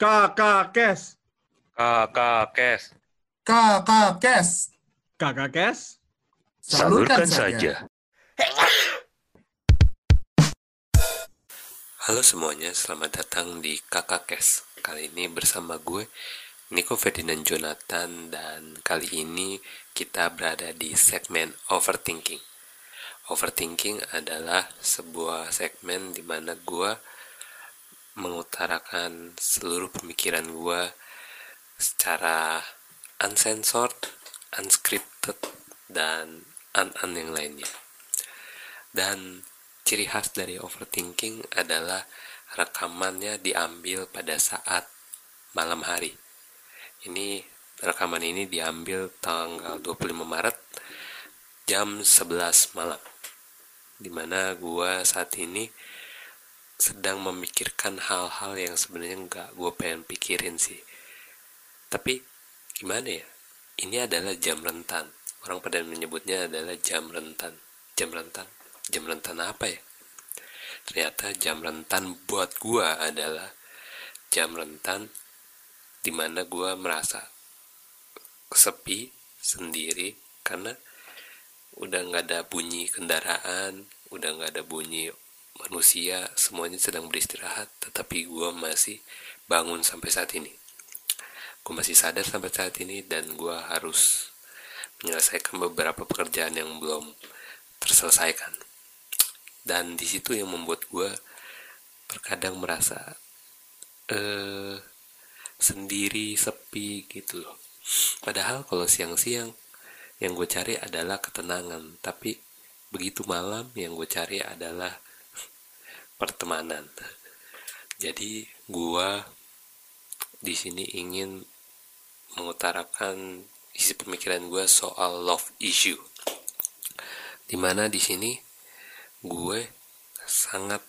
Kakak Kes. Kakak Kes. Kakak Kes. Kakak Kes. Salurkan saja. Halo semuanya, selamat datang di Kakak Kes. Kali ini bersama gue, Nico Ferdinand Jonathan, dan kali ini kita berada di segmen Overthinking. Overthinking adalah sebuah segmen di mana gue mengutarakan seluruh pemikiran gue secara uncensored, unscripted, dan un-un yang lainnya. Dan ciri khas dari overthinking adalah rekamannya diambil pada saat malam hari. Ini rekaman ini diambil tanggal 25 Maret jam 11 malam. Di mana gua saat ini sedang memikirkan hal-hal yang sebenarnya nggak gue pengen pikirin sih. Tapi gimana ya? Ini adalah jam rentan. Orang pada menyebutnya adalah jam rentan. Jam rentan. Jam rentan apa ya? Ternyata jam rentan buat gue adalah jam rentan di mana gue merasa sepi sendiri karena udah nggak ada bunyi kendaraan, udah nggak ada bunyi manusia semuanya sedang beristirahat tetapi gue masih bangun sampai saat ini. Gue masih sadar sampai saat ini dan gue harus menyelesaikan beberapa pekerjaan yang belum terselesaikan. Dan di situ yang membuat gue terkadang merasa eh sendiri sepi gitu loh. Padahal kalau siang-siang yang gue cari adalah ketenangan tapi begitu malam yang gue cari adalah pertemanan. Jadi gua di sini ingin mengutarakan isi pemikiran gua soal love issue. Di mana di sini gue sangat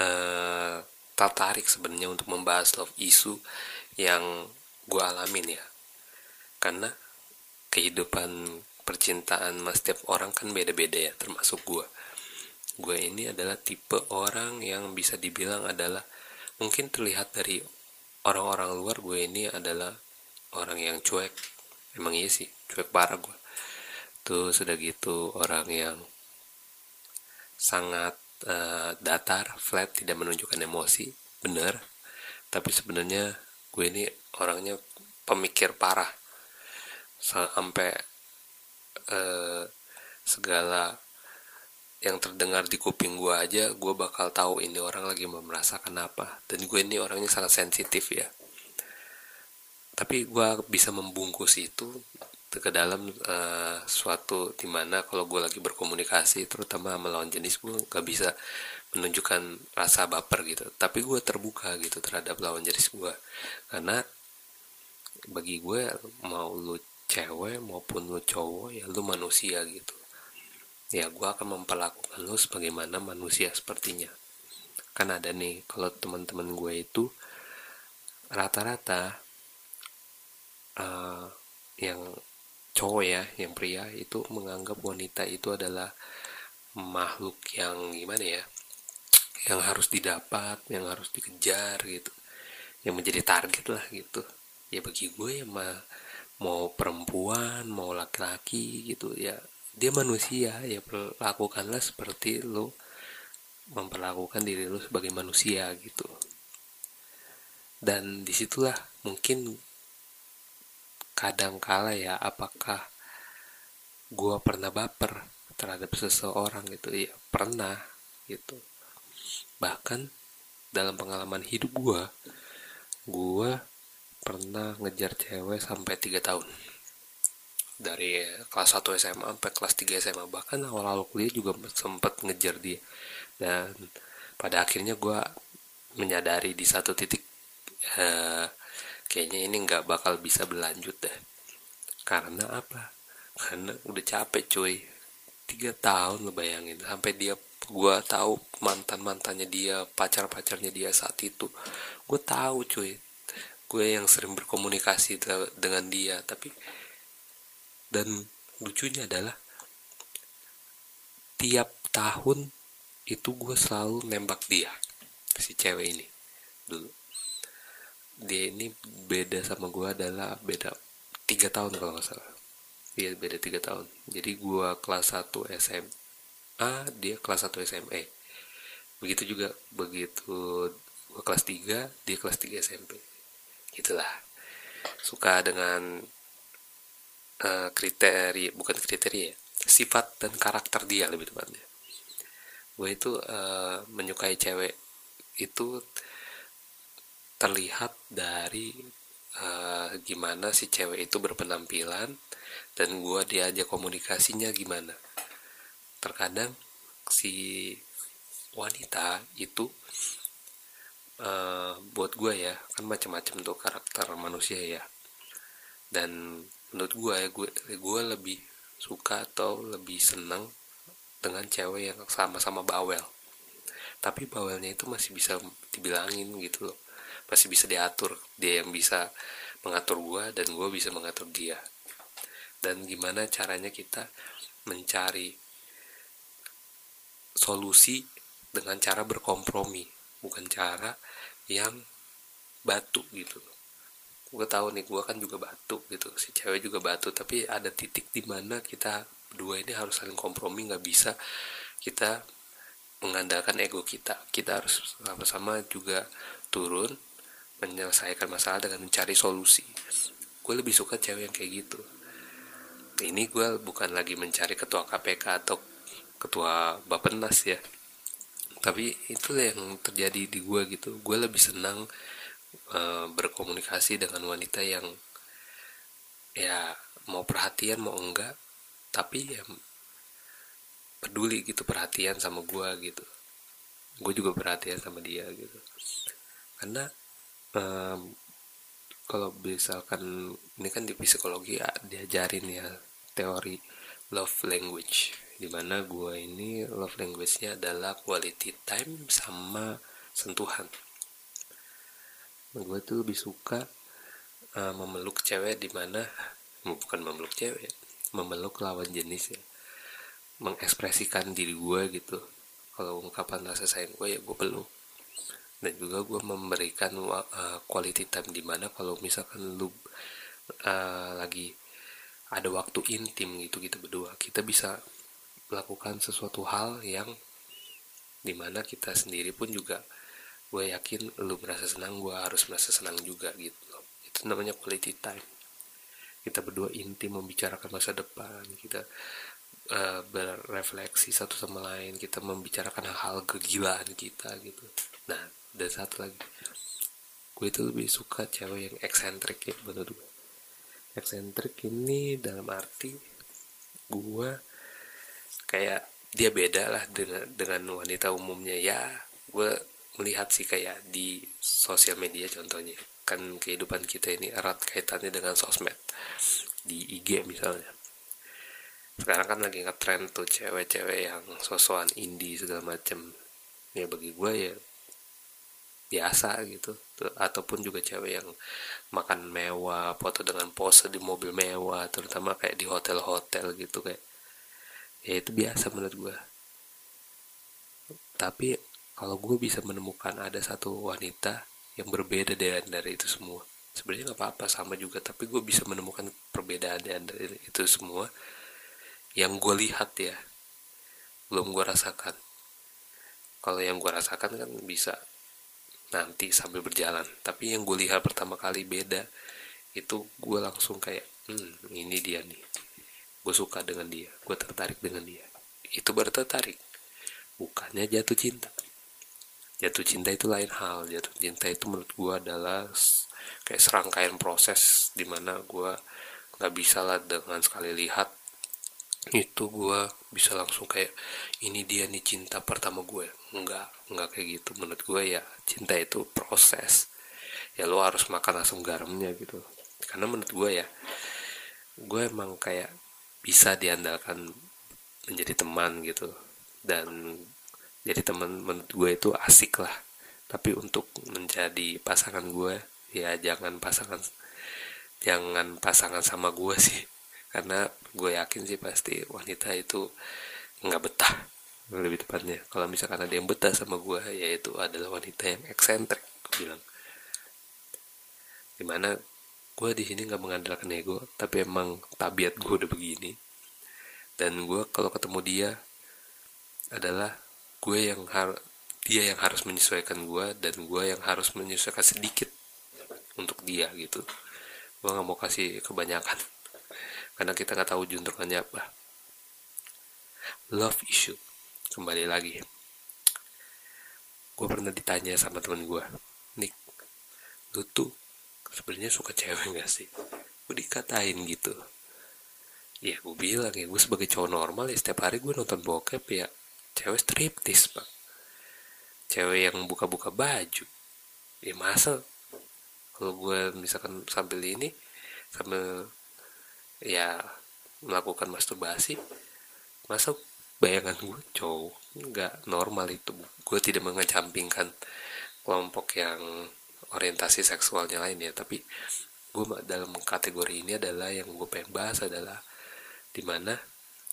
uh, tertarik sebenarnya untuk membahas love issue yang gue alamin ya. Karena kehidupan percintaan mas setiap orang kan beda-beda ya, termasuk gue gue ini adalah tipe orang yang bisa dibilang adalah mungkin terlihat dari orang-orang luar gue ini adalah orang yang cuek. Emang iya sih cuek parah gue. Tuh sudah gitu orang yang sangat uh, datar flat tidak menunjukkan emosi bener tapi sebenarnya gue ini orangnya pemikir parah. Sampai uh, segala yang terdengar di kuping gue aja gue bakal tahu ini orang lagi merasakan apa. Dan gue ini orangnya sangat sensitif ya. Tapi gue bisa membungkus itu ke dalam uh, suatu di mana kalau gue lagi berkomunikasi terutama melawan jenis gue gak bisa menunjukkan rasa baper gitu. Tapi gue terbuka gitu terhadap lawan jenis gue karena bagi gue mau lu cewek maupun lu cowok ya lu manusia gitu ya gue akan memperlakukan lo sebagaimana manusia sepertinya. Kan ada nih kalau teman-teman gue itu rata-rata uh, yang cowok ya yang pria itu menganggap wanita itu adalah makhluk yang gimana ya yang harus didapat yang harus dikejar gitu yang menjadi target lah gitu. Ya bagi gue ya mah mau perempuan mau laki-laki gitu ya dia manusia ya perlakukanlah seperti lo memperlakukan diri lo sebagai manusia gitu. Dan di situlah mungkin kadang kala ya apakah gue pernah baper terhadap seseorang gitu? Ya pernah gitu. Bahkan dalam pengalaman hidup gue gue pernah ngejar cewek sampai tiga tahun dari kelas 1 SMA sampai kelas 3 SMA bahkan awal-awal kuliah juga sempat ngejar dia. Dan pada akhirnya gue menyadari di satu titik uh, kayaknya ini nggak bakal bisa berlanjut deh. Karena apa? Karena udah capek cuy. Tiga tahun lo bayangin sampai dia gue tahu mantan mantannya dia pacar pacarnya dia saat itu. Gue tahu cuy. Gue yang sering berkomunikasi dengan dia. Tapi dan lucunya adalah tiap tahun itu gue selalu nembak dia si cewek ini dulu. Dia ini beda sama gue adalah beda tiga tahun kalau nggak salah. Iya beda tiga tahun. Jadi gue kelas 1 SMA dia kelas 1 SMA begitu juga begitu gue kelas 3 dia kelas 3 SMP gitulah. Suka dengan uh, kriteria bukan kriteria ya, sifat dan karakter dia lebih tepatnya. Gue itu uh, menyukai cewek itu terlihat dari uh, gimana si cewek itu berpenampilan dan gue diajak komunikasinya gimana. Terkadang si wanita itu uh, buat gue ya kan macam-macam tuh karakter manusia ya. Dan menurut gue ya gue gue lebih suka atau lebih senang dengan cewek yang sama-sama bawel. Tapi bawelnya itu masih bisa dibilangin gitu loh. Masih bisa diatur. Dia yang bisa mengatur gue dan gue bisa mengatur dia. Dan gimana caranya kita mencari solusi dengan cara berkompromi bukan cara yang batu gitu gue tahu nih gue kan juga batu gitu. Si cewek juga batu tapi ada titik di mana kita dua ini harus saling kompromi nggak bisa kita mengandalkan ego kita. Kita harus sama-sama juga turun menyelesaikan masalah dengan mencari solusi. Gue lebih suka cewek yang kayak gitu. Ini gue bukan lagi mencari ketua KPK atau ketua Bapenas ya. Tapi itu yang terjadi di gue gitu. Gue lebih senang uh, berkomunikasi dengan wanita yang ya mau perhatian mau enggak tapi ya peduli gitu perhatian sama gue gitu. Gue juga perhatian sama dia gitu. Karena um, kalau misalkan ini kan di psikologi ya, diajarin ya teori love language di mana gue ini love language-nya adalah quality time sama sentuhan gue tuh lebih suka uh, memeluk cewek di mana bukan memeluk cewek memeluk lawan jenis ya. Mengekspresikan diri gue gitu. Kalau ungkapan rasa sayang gue ya gue peluk. Dan juga gue memberikan uh, quality time di mana kalau misalkan lu uh, lagi ada waktu intim gitu gitu berdua kita bisa melakukan sesuatu hal yang di mana kita sendiri pun juga gue yakin lu merasa senang gue harus merasa senang juga gitu itu namanya quality time. Kita berdua intim membicarakan masa depan kita uh, berefleksi satu sama lain kita membicarakan hal-hal kegilaan kita gitu. Nah dan satu lagi gue itu lebih suka cewek yang eksentrik ya menurut gue eksentrik ini dalam arti gue kayak dia beda lah dengan dengan wanita umumnya. Ya gue melihat sih kayak di sosial media contohnya. Kan kehidupan kita ini erat kaitannya dengan sosmed. Di IG misalnya. Sekarang kan lagi ngetrend tuh cewek-cewek yang sosokan indie segala macem. Ya bagi gue ya biasa gitu. Ataupun juga cewek yang makan mewah foto dengan pose di mobil mewah terutama kayak di hotel-hotel gitu kayak. Ya itu biasa menurut gue tapi kalau gue bisa menemukan ada satu wanita yang berbeda dari, dari itu semua sebenarnya nggak apa-apa sama juga tapi gue bisa menemukan perbedaan dari itu semua. Yang gue lihat ya belum gue rasakan. Kalau yang gue rasakan kan bisa nanti sambil berjalan tapi yang gue lihat pertama kali beda itu gue langsung kayak hmm ini dia nih. Gue suka dengan dia gue tertarik dengan dia. Itu baru tertarik. Bukannya jatuh cinta jatuh cinta itu lain hal. Jatuh cinta itu menurut gue adalah kayak serangkaian proses di mana gue nggak bisa lah dengan sekali lihat itu gue bisa langsung kayak ini dia nih cinta pertama gue enggak enggak kayak gitu. Menurut gue ya cinta itu proses. Ya lo harus makan asam garamnya gitu. Karena menurut gue ya gue emang kayak bisa diandalkan menjadi teman gitu. Dan jadi teman menurut gue itu asik lah. Tapi untuk menjadi pasangan gue ya jangan pasangan jangan pasangan sama gue sih. Karena gue yakin sih pasti wanita itu nggak betah lebih tepatnya. Kalau misalkan ada yang betah sama gue yaitu adalah wanita yang eksentrik bilang. Di mana gue di sini nggak mengandalkan ego tapi emang tabiat gue udah begini. Dan gue kalau ketemu dia adalah gue yang harus dia yang harus menyesuaikan gue dan gue yang harus menyesuaikan sedikit untuk dia gitu. Gue nggak mau kasih kebanyakan. Karena kita nggak tahu juntrungannya apa. Love issue. Kembali lagi. Gue pernah ditanya sama temen gue Nick lu tuh sebenarnya suka cewek gak sih? Gue dikatain gitu. Ya gue bilang ya gue sebagai cowok normal ya setiap hari gue nonton bokep ya cewek striptis pak. Cewek yang buka-buka baju. Ya masa kalau gue misalkan sambil ini sambil ya melakukan masturbasi masa bayangan gue cowok? Nggak normal itu gue tidak mengecampingkan kelompok yang orientasi seksualnya lain ya. Tapi gue dalam kategori ini adalah yang gue pengen bahas adalah di mana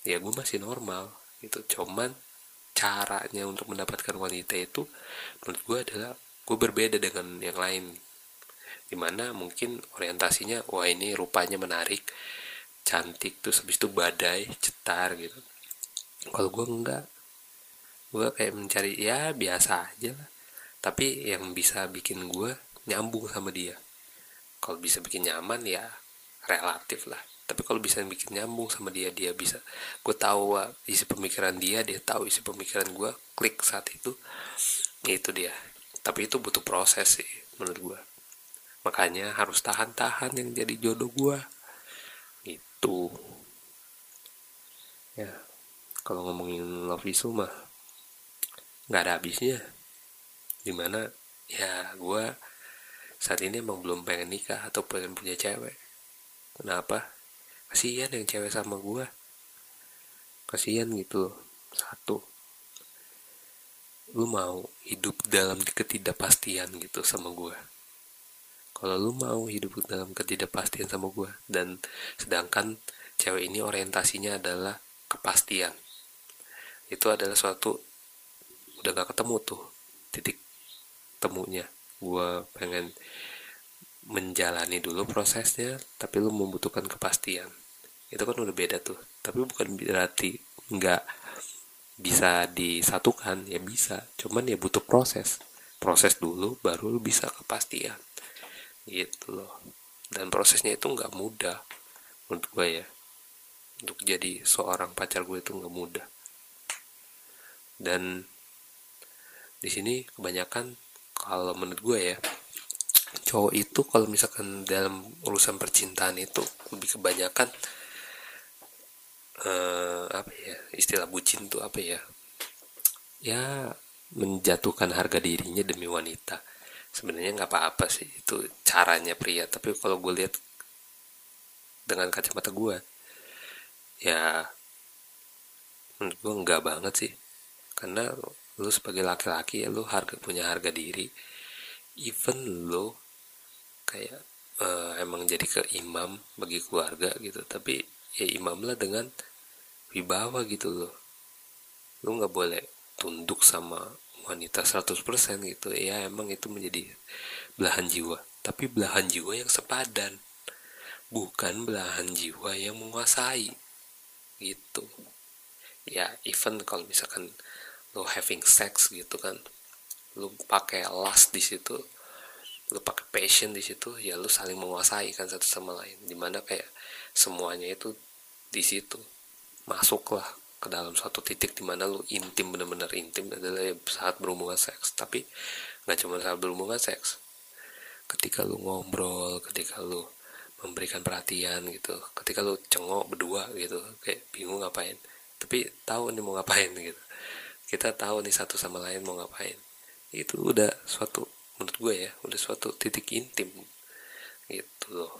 ya gue masih normal itu cuman caranya untuk mendapatkan wanita itu menurut gue adalah gue berbeda dengan yang lain. Di mana mungkin orientasinya wah ini rupanya menarik cantik terus habis itu badai cetar gitu. Kalau gue enggak. Gue kayak mencari ya biasa aja lah. Tapi yang bisa bikin gue nyambung sama dia. Kalau bisa bikin nyaman ya relatif lah tapi kalau bisa bikin nyambung sama dia dia bisa gue tahu isi pemikiran dia dia tahu isi pemikiran gue klik saat itu itu dia. Tapi itu butuh proses sih menurut gue makanya harus tahan-tahan yang jadi jodoh gue itu ya kalau ngomongin love issue mah nggak ada habisnya. Di mana ya gue saat ini emang belum pengen nikah atau pengen punya cewek. Kenapa kasihan yang cewek sama gue kasihan gitu satu. Lu mau hidup dalam ketidakpastian gitu sama gue kalau lu mau hidup dalam ketidakpastian sama gue dan sedangkan cewek ini orientasinya adalah kepastian. Itu adalah suatu udah gak ketemu tuh titik temunya. Gue pengen menjalani dulu prosesnya tapi lu membutuhkan kepastian itu kan udah beda tuh. Tapi bukan berarti nggak bisa disatukan. Ya bisa. Cuman ya butuh proses. Proses dulu baru bisa kepastian. Gitu loh. Dan prosesnya itu nggak mudah. Menurut gue ya. Untuk jadi seorang pacar gue itu nggak mudah. Dan di sini kebanyakan kalau menurut gue ya cowok itu kalau misalkan dalam urusan percintaan itu lebih kebanyakan uh, apa ya istilah bucin tuh apa ya? Ya menjatuhkan harga dirinya demi wanita. Sebenarnya nggak apa-apa sih itu caranya pria. Tapi kalau gue lihat dengan kacamata gue ya menurut gue nggak banget sih. Karena lu sebagai laki-laki ya lu harga punya harga diri. Even lu kayak uh, emang jadi ke imam bagi keluarga gitu. Tapi ya imam lah dengan wibawa gitu loh. Lu nggak boleh tunduk sama wanita 100% gitu. Ya emang itu menjadi belahan jiwa. Tapi belahan jiwa yang sepadan. Bukan belahan jiwa yang menguasai. Gitu. Ya even kalau misalkan lo having sex gitu kan lo pakai lust di situ lo pakai passion di situ ya lo saling menguasai kan satu sama lain. Di mana kayak semuanya itu di situ masuklah ke dalam suatu titik di mana lu intim benar-benar intim adalah saat berhubungan seks. Tapi nggak cuma saat berhubungan seks. Ketika lu ngobrol ketika lu memberikan perhatian gitu ketika lu cengok berdua gitu kayak bingung ngapain. Tapi tahu nih mau ngapain gitu. Kita tahu nih satu sama lain mau ngapain. Itu udah suatu menurut gue ya udah suatu titik intim gitu loh.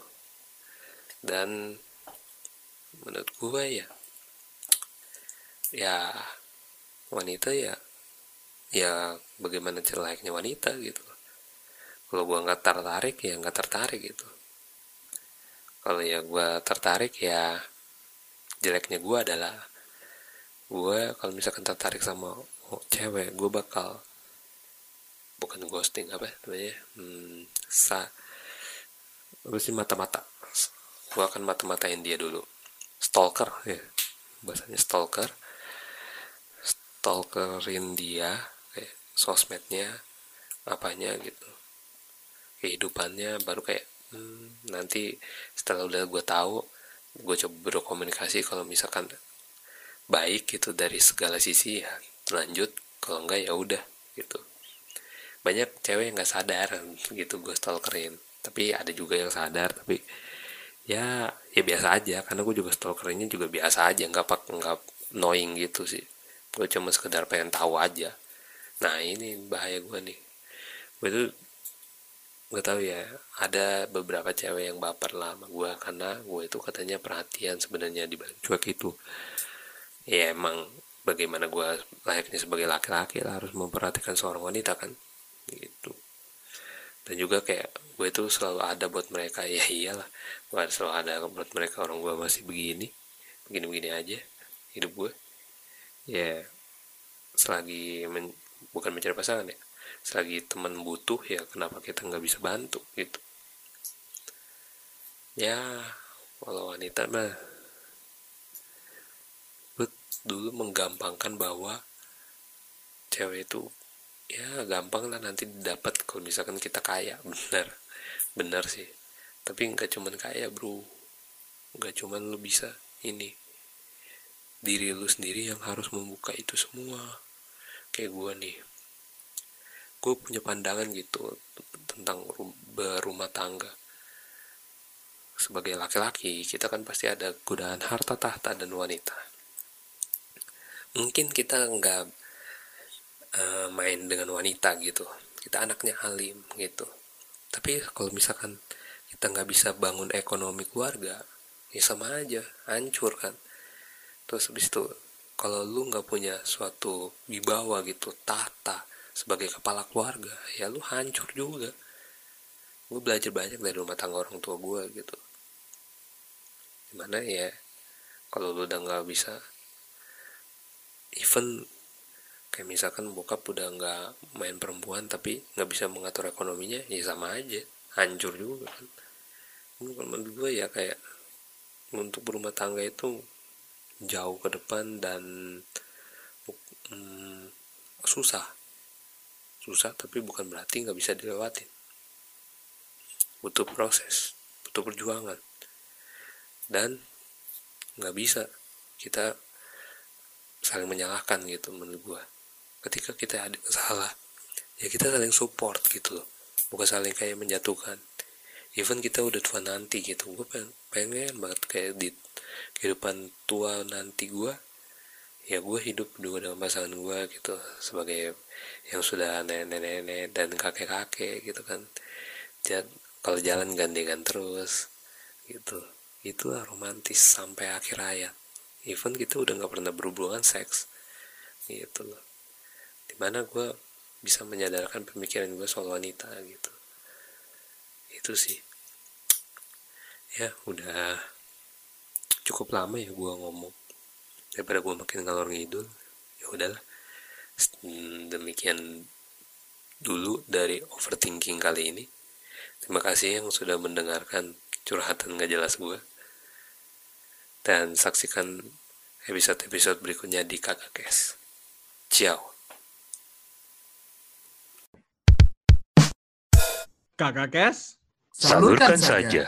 Dan menurut gue ya ya wanita ya ya bagaimana layaknya wanita gitu. Kalau gue nggak tertarik ya nggak tertarik gitu. Kalau ya gue tertarik ya jeleknya gue adalah gue kalau misalkan tertarik sama cewek gue bakal bukan ghosting apa namanya hmm, sa apa mata-mata. Gue akan mata-matain dia dulu. Stalker ya bahasanya stalker stalkerin dia kayak sosmednya apanya gitu. Kehidupannya baru kayak hmm, nanti setelah udah gue tahu gue coba berkomunikasi kalau misalkan baik gitu dari segala sisi ya lanjut kalau enggak ya udah gitu. Banyak cewek yang nggak sadar gitu gue stalkerin tapi ada juga yang sadar tapi ya ya biasa aja karena gue juga stalkerinnya juga biasa aja nggak pak nggak knowing gitu sih gue cuma sekedar pengen tahu aja. Nah ini bahaya gue nih. Gue tuh gue tahu ya ada beberapa cewek yang baper lah sama gue karena gue itu katanya perhatian sebenarnya di balik cuek itu. Ya emang bagaimana gue layaknya sebagai laki-laki lah harus memperhatikan seorang wanita kan? Gitu. Dan juga kayak gue itu selalu ada buat mereka. Ya iyalah. Gue selalu ada buat mereka orang gue masih begini begini-begini aja hidup gue ya selagi men, bukan mencari pasangan ya selagi teman butuh ya kenapa kita nggak bisa bantu gitu. Ya kalau wanita mah dulu menggampangkan bahwa cewek itu ya gampang lah nanti dapat kalau misalkan kita kaya. Benar benar sih. Tapi nggak cuman kaya bro. Nggak cuman lu bisa ini diri lu sendiri yang harus membuka itu semua. Kayak gue nih. Gue punya pandangan gitu tentang berumah tangga. Sebagai laki-laki kita kan pasti ada godaan harta tahta dan wanita. Mungkin kita nggak uh, main dengan wanita gitu. Kita anaknya alim gitu. Tapi kalau misalkan kita nggak bisa bangun ekonomi keluarga ya sama aja hancur kan terus habis itu kalau lu nggak punya suatu wibawa gitu tata sebagai kepala keluarga ya lu hancur juga. Gue belajar banyak dari rumah tangga orang tua gue gitu. Di mana ya kalau lu udah nggak bisa even kayak misalkan bokap udah nggak main perempuan tapi nggak bisa mengatur ekonominya ya sama aja hancur juga kan. Menurut gue ya kayak untuk berumah tangga itu jauh ke depan dan hmm, susah. Susah tapi bukan berarti nggak bisa dilewatin. Butuh proses butuh perjuangan. Dan nggak bisa kita saling menyalahkan gitu menurut gue ketika kita ada salah ya kita saling support gitu loh. Bukan saling kayak menjatuhkan. Even kita udah tua nanti gitu gue pengen, pengen banget kayak di kehidupan tua nanti gue ya gue hidup juga dengan pasangan gue gitu sebagai yang sudah nenek-nenek dan kakek-kakek gitu kan. Jadi kalau jalan gandengan terus gitu. Itulah romantis sampai akhir hayat even kita udah nggak pernah berhubungan seks gitu loh. Di mana gue bisa menyadarkan pemikiran gue soal wanita gitu. Itu sih. Ya udah cukup lama ya gue ngomong. Daripada gue makin ngalor ngidul ya udahlah. Demikian dulu dari overthinking kali ini. Terima kasih yang sudah mendengarkan curhatan gak jelas gue dan saksikan episode-episode berikutnya di kakak kes. Ciao. Kakak Kes? Salurkan saja.